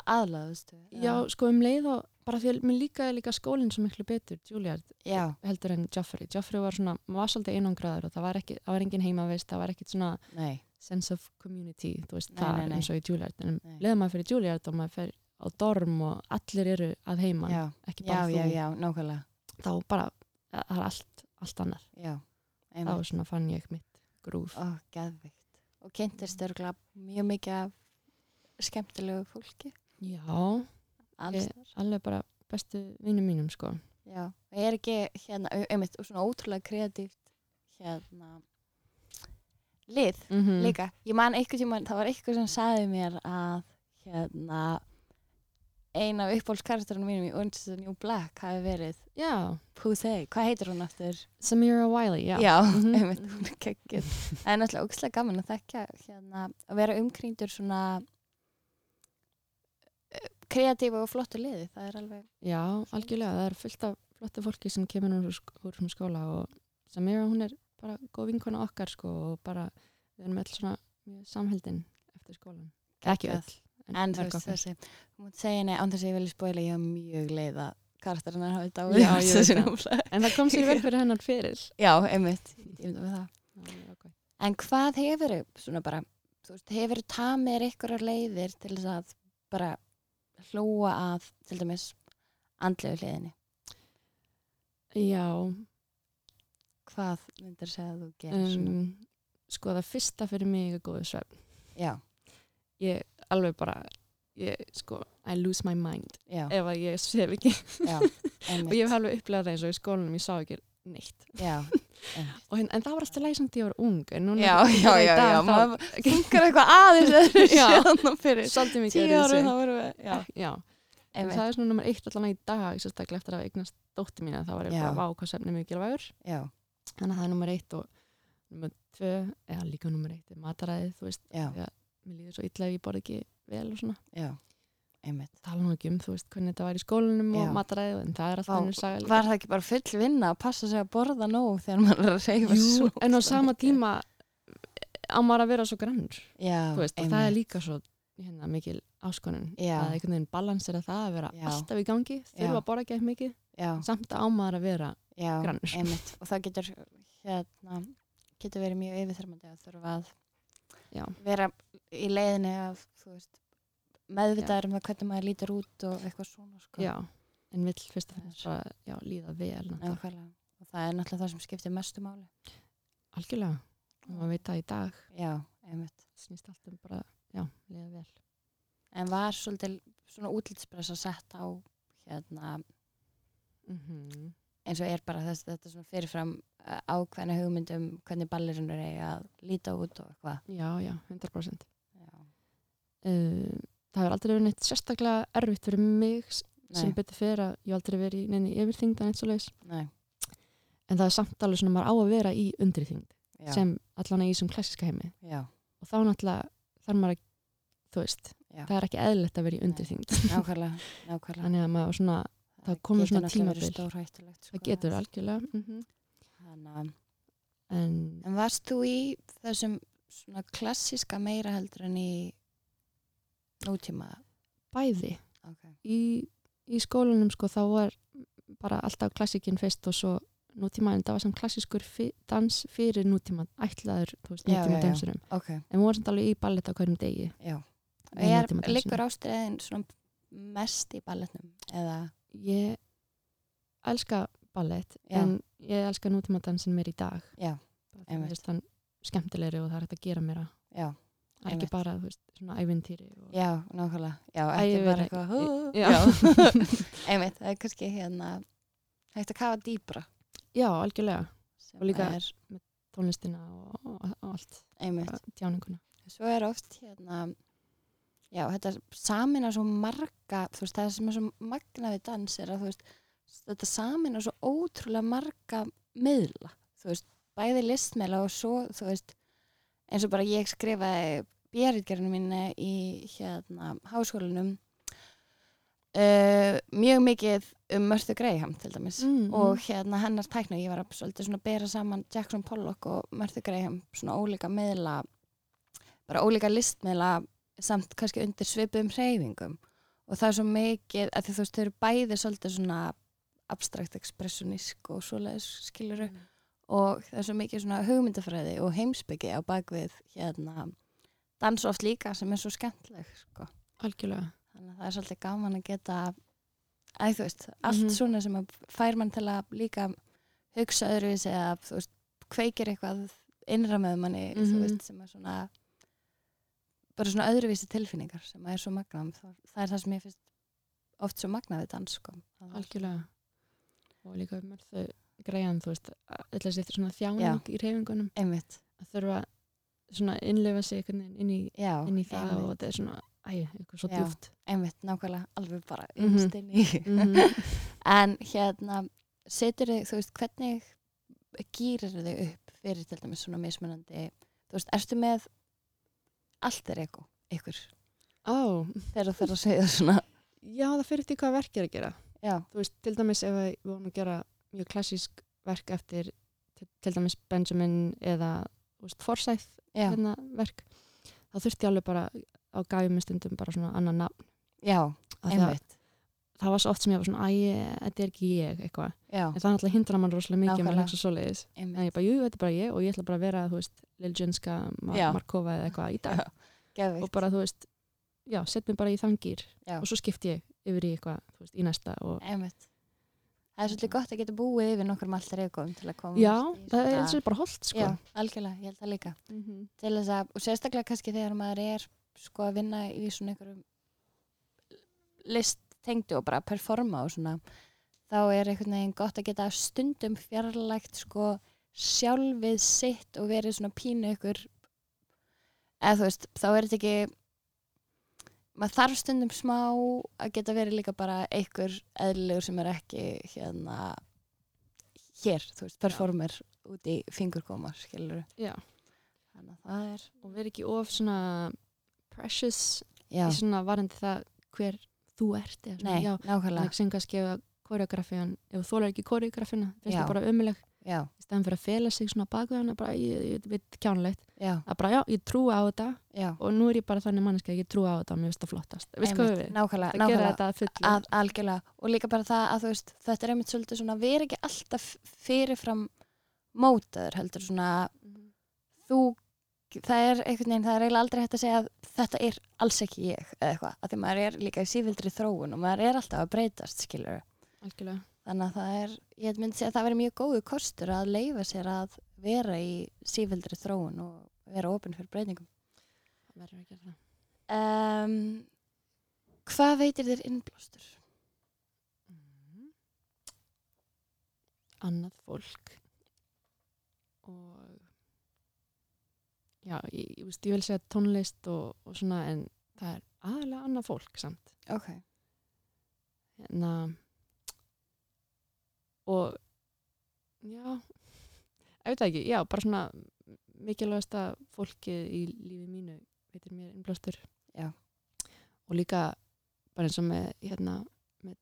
aðlaðustu Já, sko um leið og bara því að mér líkaði líka skólinn svo miklu betur, Juilliard, já, heldur en Joffrey. Joffrey var svona, maður var svolítið einangraður og það var ekki, það var engin heimavist, það var ekkit svona nei, sense of community, þú veist, Nei, það nei, eins og í Juilliard. En Nei. leið maður fyrir Juilliard og maður fer á dorm og allir eru að heiman, já, ekki já, bara já, þú. já, nákvæmlega Þá bara, það er allt, allt annar. já, Þá svona fann ég mitt grúf. Ó, geðvikt. Og kynntist örgulega mjög mikið af skemmtilegu fólki. Já, Ég- alveg bara bestu vinnum mínum sko. Já. Og er ekki hérna, einmitt, og svona ótrúlega kreatíft hérna lið Mm líka. Ég man einhvern tímann, það var eitthvað sem sagði mér að hérna ein af uppbólskarakterunum mínum í Orange is the New Black hafi verið Já, Pusey. Hvað heitir hún aftur? Samira Wiley, já. Já, Mhm. einmitt, hún er geggjuð. Það er náttúrulega ógæslega gaman að þekka hérna, að vera umkringdur svona kreatífu og flottu liði, það er alveg Já, algjörlega, það er fullt af flottu fólki sem kemur úr, úr skóla og Samira hún er bara góð vinkona okkar sko og bara við erum öll svona mjög samheldin eftir skólan. Ekki öll. En þú mörg veist okkar. þessi, þú mútt segja henni, án þess að ég vilja spóila, ég var mjög leið að karakterinn. Já, ég veit Þessi það. náttúrulega. En það kom sér vel fyrir hennar fyrir. Já, einmitt, ég myndi með það. Já, okay. En hvað hefur svona bara, þú veist, hefur tamir ykkur leiðir til þess að bara hlúa að, til dæmis, andlegu hliðinni? Já, Hvað myndir segja að þú gerir um, sko það fyrsta fyrir mig er góðu svefn. Já, Ég alveg bara ég, sko, I lose my mind já, ef að ég sef ekki. Já, og ég hef alveg upplegað það eins og í skólanum ég sá ekki neitt. Já, og, hin- en það var alltaf leið samt ég var ung en núna já, í já, dag já, já, maður funkar eitthvað aðeins Já. svolítið mikið tíu árum þá vorum við, já, já. En það er svona nummer eitt allan í dag sérstaklega eftir að eignast dóttir mína þá var ég Já. bara vá hvað sefni mikilvægur já, þannig að það er nummer eitt og nummer tvö eða líka nummer eitt er mataræðið þú veist, já, mér líður svo illa ef ég borð ekki vel og svona. Já, einmitt. tala nú ekki um þú veist hvernig þetta var í skólanum Já. og mataræðið en það er alltaf saga líka. Var það ekki bara full vinna að passa sig að borða nóg þegar maður er að reyfa Jú, svo en á sama tíma á maður að vera svo grannur já, veist, og það er líka svo hérna, mikil áskonun Já. að einhvern veginn balansera það að vera Já. alltaf í gangi þurfa Já. að borða ekki eitthvað mikið já, samt á maður að vera já, grannur. einmitt og það getur hérna, getur verið mjög yfirþyrmandi að þurfa að já, vera í leiðinni að þú veist meðvitaður um það hvernig maður lítur út og eitthvað svona sko. já, en vill fyrst og fremst bara já, líða vel og það er náttúrulega það sem skiptir mestu máli. Algjörlega, og maður veit það í dag. Já, einmitt. Snýst allt um bara, já, líða vel. En var svolítið svona útlitspressa sett á hérna mm eins og er bara þess, þetta svona fyrirfram uh, ákveðna hugmyndum hvernig ballirinn er að líta út og eitthvað. Já, já, 100% já. uh, það hefur aldrei verið neitt sérstaklega erfitt fyrir mig s- sem Nei, betur fyrir að ég hef aldrei verið í neini yfirþyngd en eitt svo nei, en það er samt alveg svona maður á að vera í undriþyngd sem allan í þessum klassiska heimi. Já, og þá náttúrulega þarf maður að þú veist, já. það er ekki eðlilegt að vera í Nei. undriþyngd nákvæmlega, nákvæmlega. Þannig að maður svona, það komur svona tímabil. stórhættulegt sko, það getur algjörlega mm Þannig að en En varst þú í þessum svona klassíska meira heldur en í nútíma? bæði Okay. í, í skólanum sko þá var bara alltaf klassikinn fyrst og svo nútíma en það var sem klassískur fi, dans fyrir nútíma ætlaður, veist, Já, nútíma já, já. dansurum ok, en við vorum samt alveg í ballett á hverjum degi já. Er, liggur ástriðin mest í balletnum? Eða, ég elska ballett Já. en ég elska nútíma dansin mér í dag já, finnst hann skemmtilegri og það er hægt að gera mér já, það er Einmitt. Ekki bara, þú veist, svona ævintýri og... já, nákvæmlega. Já, ekki ég bara eitthvað. Einmitt, það er kannski hérna, hægt að kafa dýbra. já, algjörlega, sem Og líka- Er, tónlistina og, og, og allt einmitt. tjáninguna Svo er oft hérna, já, þetta samina svo marga, þú veist, það sem er svo magna við dans er að, þú veist, þetta samina svo ótrúlega marga miðla, þú veist, bæði listmiðla og svo, þú veist, eins og bara ég skrifaði björðgerinu mínu í hérna háskólanum uh, mjög mikið um Mörthu Graham til dæmis. Mm, og mm. hérna hennar tækna ég var að svolítið svona bera saman Jackson Pollock og Mörthu Graham svona ólíka miðla bara ólíka listmiðla samt kannski undir svipum hreyfingum. Og það er svo mikið að því þú veist þau eru bæði svolítið svona abstrakt expressionísk og svoleiðis skiluru og það er svo mikið svona hugmyndafræði og heimsbyggi á bakvið hérna dans oft líka sem er svo skemmtileg sko. algjörlega þannig að það er svolítið gaman að geta að þú veist, allt Mhm. svona sem að fær mann til að líka hugsa öðruvísi eða þú veist, kveikir eitthvað innra með manni þú Mhm. veist, sem er svona bara svona öðruvísi tilfinningar sem er svo magnað það, það er það sem ég finnst oft svo magnað við dans sko. Algjörlega og líka með þau greiðan þú veist, að setja svona þjáning í reyfingunum einmitt, að þurfa svona innlefa sig inn í, já, inn í það einmitt. og þetta er svona, æ, eitthvað svo djúft einmitt, nákvæmlega, alveg bara Mhm. innst inn í. Mhm. en hérna setur þig, þú veist, hvernig gýrir þig upp fyrir til dæmis svona mismunandi þú veist, ertu með allt er ego, ykkur? Ó, þegar þú þarf að segja svona. Já það fyrir því hvað verk er að gera. Já, þú veist, til dæmis ef við vorum að gera mjög klassísk verk eftir til, til dæmis Benjamin eða Forsyth hérna, verk. Þá þurfti ég alveg bara á gæfum stundum bara svona annan nafn. Já, einmitt. það var svo oft sem ég var svona, æ, þetta er ekki ég eitthvað, en það alltaf hindra mann rosalega mikið að Nákvæmlega. hugsa svoleiðis. En einmitt ég bara, jú, þetta er bara ég og ég ætla bara að vera, þú veist, Lil Junska, Mar. Markova eða eitthvað í dag. Og bara, þú veist, já, sett mér bara í Já. og svo skipti ég yfir í eitthvað, þú veist, í næsta og einmitt það er svolítið gott að geta búið yfir nokkur um allt er ego til að koma já, það er eins og bara holdt, sko. Já, algjörlega, ég held það líka. Mm -hmm. til þess að, og sérstaklega kannski þegar maður er sko að vinna í svona einhverjum list tengdu og bara performa og svona þá er einhvern veginn gott að geta stundum fjarlægt sko sjálfið sitt og verið svona pínu ykkur eða þú veist, þá er þetta ekki maður þarf stundum smá að geta verið líka bara einhver eðlilegur sem er ekki hérna hér, þú veist, performer út í fingurkóma, skilur Já. þannig að það er og vera ekki of svona precious já, í svona varandi það hver þú ert eða svona, nei, já, nákvæmlega. Sem kannski ef koreografían ef þú þólar ekki koreografina Já. það bara ömuleg já, í stæðan fyrir að fela sig svona baku hana bara, ég, veit kjánulegt já, að bara já, ég trúi á þetta. Já. Og nú er ég bara þannig manneski að ég trúi á þetta og mér finnst það flottast. Veist hvað einmitt, við, nákvæmlega, nákvæmlega. að að, algjörlega. Og líka bara það að þú veist þetta er einmitt svolítið svona við erum ekki alltaf fyrirfram mótaður heldur svona Mhm. þú það er einhvern veginn, það er eiginlega aldrei hægt að segja að þetta er alls ekki ég eða eitthvað, að því maður er líka í sífildri þróun og maður er alltaf að breytast skilur algjörlega þannig að það er, ég myndi segja að það veri mjög góðu kostur að leifa sér að vera í sífildri þróun og vera opinn fyrir breytingum. Það verður að gera það. Um, hvað veitir þér innblástur? Mhm. annað fólk. Og já, ég, ég, ég vil segja tónlist og, og svona en það er aðalega annað fólk samt. Ok, hérna og já ég veit það ekki, já, bara svona mikilvægasta fólkið í lífi mínu veitir mér innblástur. Og líka bara eins og með hérna, með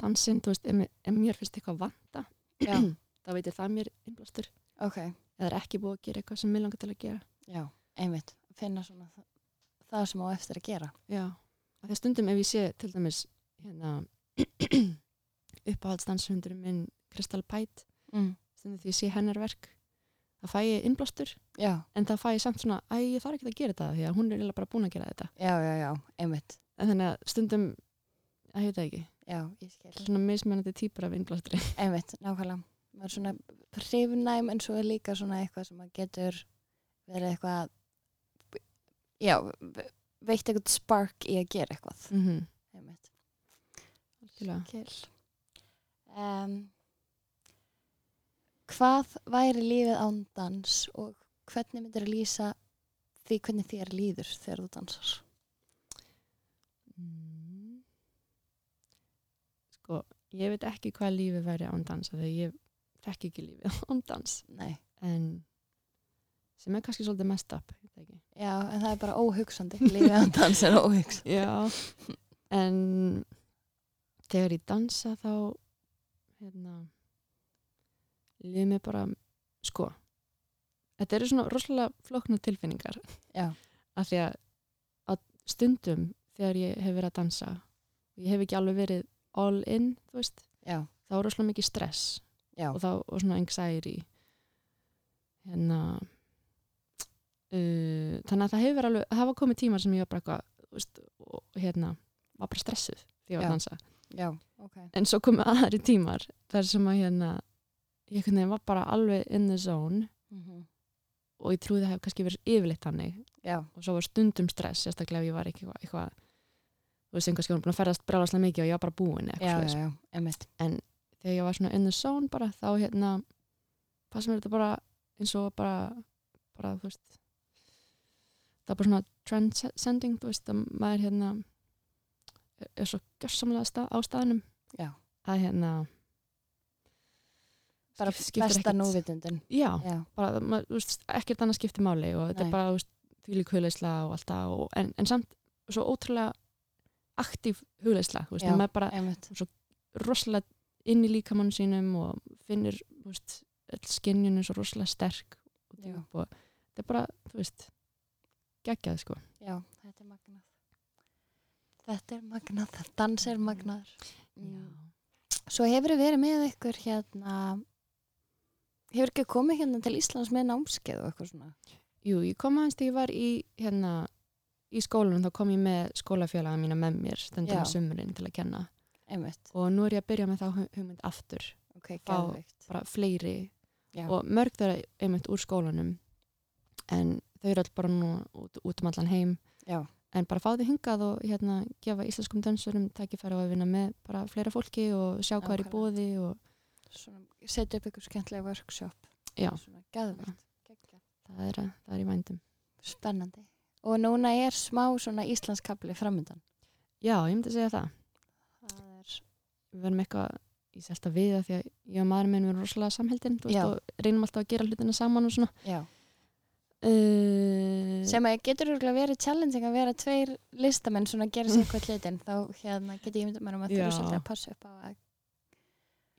dansinn, þú veist, ef, mér- ef mér finnst eitthvað vanta já, þá veitir það mér innblástur. Ok. Eða er ekki búið að gera eitthvað sem mér langar til að gera. Já, einmitt, finna svona það, það sem á eftir að gera. já, af því að stundum ef ég sé til dæmis hérna uppáhaldsdanshundurinn minn Kristal Pæt Mm. því ég sé hennar verk það fæ ég innblástur Já, en það fæ ég samt svona, æ, ég þarf ekki að gera þetta því að hún er eiginlega bara búin að gera þetta já, já, já, einmitt. en þannig að stundum, að heita ekki Já, ég skil. svona mismunandi típur af innblástri Einmitt, nákvæmlega. Maður er svona hrifnæm en svo er líka svona eitthvað sem að getur verið eitthvað, já, ve- veitt eitthvað spark í að gera eitthvað. mm -hmm. Einmitt. Skil. Um, hvað væri lífið án dans og hvernig myndir að lýsa því hvernig þér líður þegar þú dansar? mm. sko, ég veit ekki hvað lífið væri án dansa þegar ég þekki ekki lífið án dans Nei. en sem er kannski svolítið mest up ég veit ekki. Já, en það er bara óhugsandi. Lífið án dans er óhugsandi. Já, en þegar ég dansa þá hérna líður mér bara sko, þetta eru svona rosalega flóknu tilfinningar. Já, af því að á stundum þegar ég hef verið að dansa og ég hef ekki alveg verið all in, þú veist, já, þá er rosalega mikið stress já, og þá og svona anxiety. Hérna uh, þannig að það hefur alveg það hafa komið tímar sem ég var bara eitthvað veist, og hérna, var bara stressuð því ég var Já. að dansa, já, ok. en svo komið aðri tímar þar sem að hérna ég var bara alveg in the zone Mm og ég trúi það hef kannski verið yfirleitt hannig og svo var stundum stress, sérstaklega ef ég var eitthvað, eitthvað þú veist, einhvers konar búin að ferðast brjálaslega mikið og ég var bara búin já, já, já, einmitt. þegar ég var svona in the zone bara þá hérna fannst mér þetta bara eins og bara bara þú veist það er bara svona transcending þú veist að maður hérna er- svo gjörsamlega stað, á staðnum. Að hérna Bara besta núvitundin. já, Já, bara maður, ekkert annað skiptir máli og þetta Nei. er bara veist, þvílík hugleisla og allt það en, en samt svo ótrúlega aktív hugleisla veist, Já. maður bara einmitt. rosalega inn í líkamann sínum og finnir þú veist, öll skinnjun er svo rosalega sterk og, Já. þetta er bara, geggjað sko Já, þetta er magnað. Þetta er magnað. Dans er magnaður. Mm. Svo hefur þið verið með ykkur hérna, hefur ekki komið hérna til Íslands með námskeið og eitthvað svona? Jú, ég kom aðeins þegar ég var í hérna, í skólanum, þá kom ég með skólafélaga mína með mér stundum á sumurinn til að kenna Einmitt. og nú er ég að byrja með þá hu- hugmynd aftur Ok, gæðvikt. bara fleiri Já. og mörg þeirra einmitt úr skólanum en þau eru all bara nú út, út um allan heim Já. en bara fá þið hingað og hérna gefa íslenskum dansurum tækifæri á að vinna með bara fleira fólki og sjá hvað er í bóði og setja upp ykkur skemmtilega workshop. já, Svona, gæðvegt. það er, það er í vændum. Spennandi. Og núna er smá svona Íslandskabli framöndan. Já, ég myndi segja það. Það er, Við verðum eitthvað, sé alltaf við því að ég og maður minn við erum rosalega Já. og reynum alltaf að gera hlutina saman og svona. já. Uh, Sem að getur örugglega verið challenging að vera tveir listamenn svona að gera sér eitthvað hlutin. Þá hérna getur ég myndið mér um að þú svolítið að passa upp á að...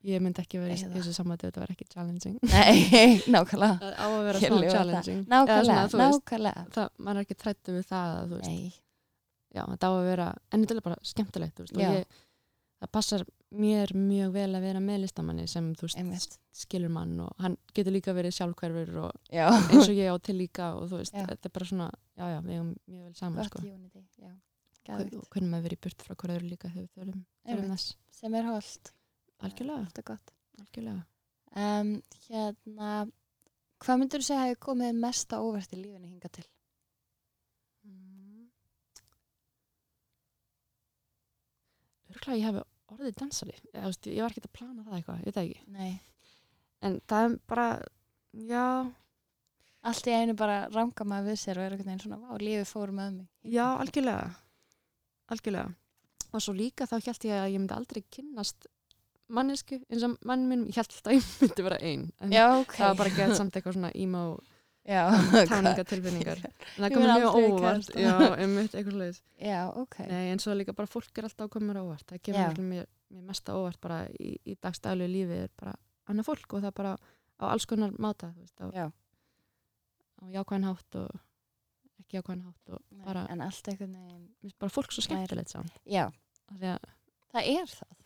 ég myndi ekki vera í þessu samvæti þetta var ekki challenging. Nei, nákvæmlega. Það á að vera það. challenging. Nákvæmlega, svona, þú veist, nákvæmlega. það, maður er ekki trættu við það að, þú veist, Nei, já, þetta á að vera, en þetta er bara skemmtilegt, þú veist, Já. og ég, það passar mér mjög vel að vera með listamanni sem, þú veist, skilur mann og hann getur líka verið sjálfhverfur og Já, eins og ég á til líka og þú veist, Já. þetta er bara svona, já, já, við erum mjög vel saman, gott sko, unity. Hvernig maður verið burt frá hverju líka við þurfum, þurfum Einmitt. þess, Sem er holdt. Algjörlega, Þetta er gott. algjörlega. Um, hérna, hvað myndur þú segja að hefur komið mest á óvert í lífinu hinga til? Mm. Örgulega ég hef orðið dansari, ég, veist, ég var ekki að plana það eitthvað, ég veit það ekki, Nei. en það er bara, já, Allt í einu bara ranga maður við sér og er einhvern veginn svona, vá, lífið fór með mig. Já, algjörlega algjörlega og svo líka þá held ég að ég myndi aldrei kynnast mannesku eins og mann minn, ég held alltaf að ég myndi vera ein en Já, ok. það var bara gett samt eitthvað svona emo Já, táningatilfinningar en það mun mjög óvart. já, einmitt, eitthvað sleiðis Já, ok. Nei, en svo líka bara fólk er alltaf að koma mér óvart. Það kemur mér, mér mesta óvart bara í, í dagstælu lífi er bara annað fólk og það bara á alls konar máta veist, á, Já. á jákvæðan hátt og ekki jákvæðan hátt og Nei, bara, En allt finnst bara fólk svo skemmtilegt samt. Já, það er það.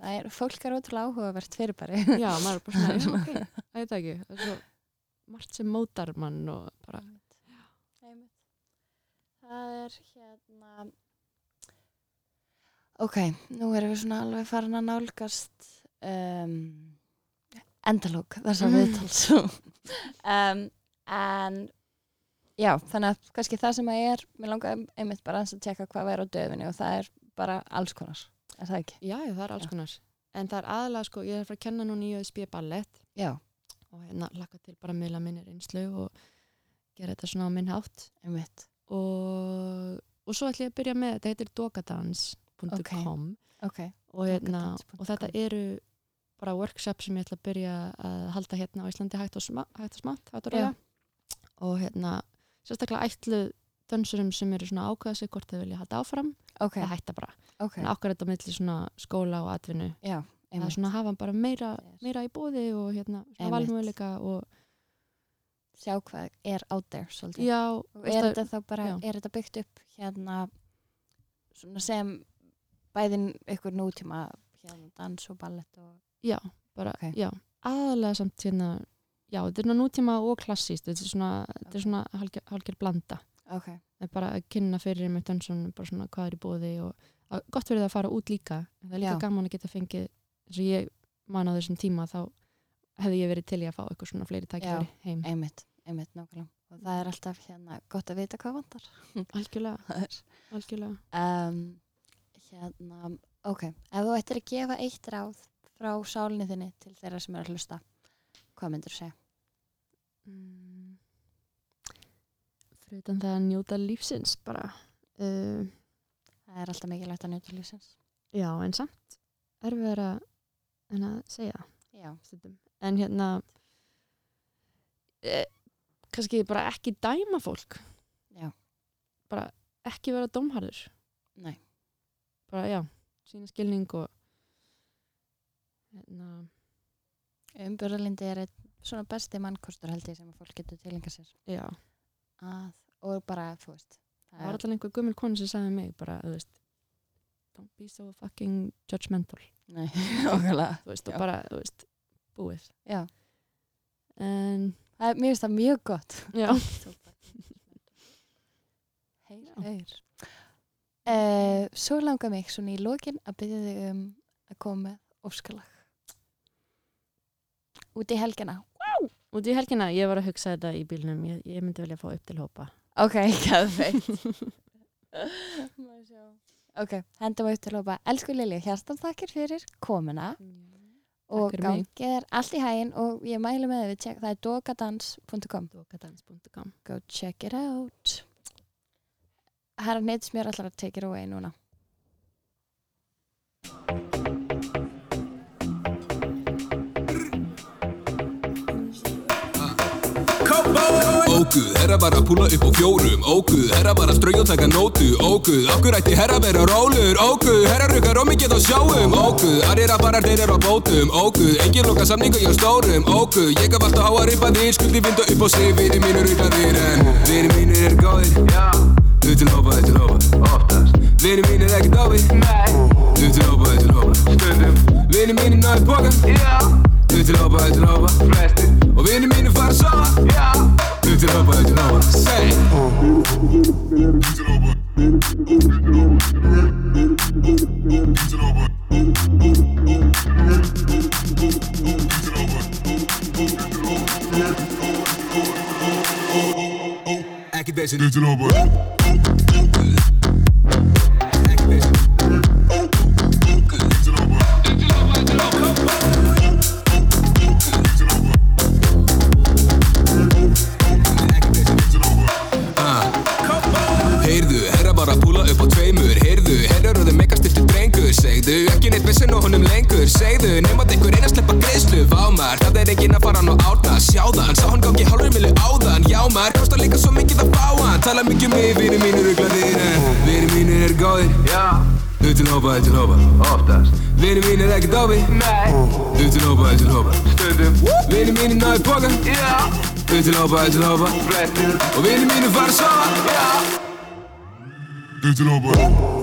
Það er, fólk er ótrúlega áhugavert fyrirbæri. Já, maður er bara svona, já, ok, það er það ekki. Það er svo margt sem mótar mann og bara. Það er hérna Ok, nú erum við svona alveg farin að nálgast um, endalók þessar Mm. viðtals um, en já, þannig að kannski það sem að er mér langar einmitt bara að tjekka hvað væri á döfinni og það er bara alls konar er það ekki? já, það er alls Já. konar. En það er aðalega, sko, ég er að fara að kenna núna í ÖSB ballett Já, og hérna laka til bara að miðla minni reynslu og gera þetta svona á minn hátt. Og, og svo ætlum ég að byrja með, þetta heitir dogadans.com Ok, og, hérna, og þetta eru bara workshop sem ég ætla að byrja að halda hérna á Íslandi hægt og, sma, hægt og smátt, hægt og ræða. Og hérna, sérstaklega ætlu dönsurum sem eru svona ákveða sig hvort þau vilja halda áfram ok, eða hætta bara. ok. En ákveða þetta á milli svona skóla og atvinnu. Já, það er svona að hafa bara meira, Það er- meira í bóði og hérna svona Einmitt. valmöguleika og Sjá hvað er out there svolítið. Já, er það- þetta bara, er þetta byggt upp hérna svona sem bæðin ykkur nútíma hérna dans og ballett og já, bara, Ok. já. Aðalega samt hérna já, þetta er nú nútíma og klassíst þetta er svona, þetta er svona hálger blanda ok, það er bara að kynna fyrir með dönsun bara svona hvað er í bóði og að, gott verið að fara út líka. Það er líka Já. gaman að geta fengið eins og ég man á þessum tíma þá hefði ég verið til í að fá eitthvað svona fleiri tækifæri heim. einmitt, einmitt nákvæmlega. Og það er alltaf hérna gott að vita hvað vantar. Algjörlega, algjörlega. Um, hérna, ok. Ef þú ættir að gefa eitt ráð frá sálinni þinni til þeirra sem er að hlusta hvað myndir þú segja? mm. Fyrir utan það að njóta lífsins bara uh, það er alltaf mikilvægt að njóta lífsins. Já en samt erfiðar að en að segja já, en hérna eh, kannski bara ekki dæma fólk. Já, bara ekki vera dómharður. Nei. Bara já, sína skilning og hérna. Umbjörðalindi er einn svona besti mannkostur held ég sem að fólk getur tilenga sér. Já, að, og bara, þú veist það var alltaf einhver gummul konu sem sagði mig bara, þú veist don't be so fucking judgmental. Nei, okkarlega þú veist, og bara, þú veist, búið. Já, en, það, mér finnst það mjög gott. Já, Heyr, heyr. Uh, Svo langar mig svona í lokin að byrja þig um að koma með óskalag. Út í helgina. Út í helgina ég var að hugsa þetta í bílnum. Ég, ég myndi velja að fá upp til hópa Ok, gæðveitt ok, hendum við upp til að hópa Elsku Lili, hjartan þakkir fyrir komuna. Og fyrir mig. gangið er allt í hægin og ég mælu með þið, check, það er dogadans.com Dokadans.com go check it out. Herra Neids mér allar að take it away núna Óguð, herra var að púla upp á fjórum. Óguð, herra var að strauja og taka nótu. Óguð, okkur ætti herra vera rólur Óguð, herra rukar og mikið á sjáum Óguð, aðrir að bara þeir eru á bótum. Óguð, engin loka samningu hjá stórum. Óguð, ég gaf alltaf á að ripa þér Skuldi vinda upp á sig, vini mínur ruglaðir En vini mínir er góðir. Þau til hópa, þau til hópa Oftast. Vini mínir ekkert ávi Nei. Þau til hópa, þau til hópa Stundum. Vini mínir náðu póka Já Þau til hópa, þau til hópa Flestir Og vini mínir fara að sofa Já Þau til hópa, þau til hópa Say Ekki þessi Þau til Tala mikið mig, vinir mínir uglaðir En vinir mínir er góðir. Já. Þau til hópa, þau til hópa. Oftast. Vinir mínir ekkert ávi Nei. Þau til hópa, þau til hópa. Stundum. Vinir mínir náðu póka Já. Þau til hópa, þau til hópa. Flestir Og vinir mínir fara að sofa. Já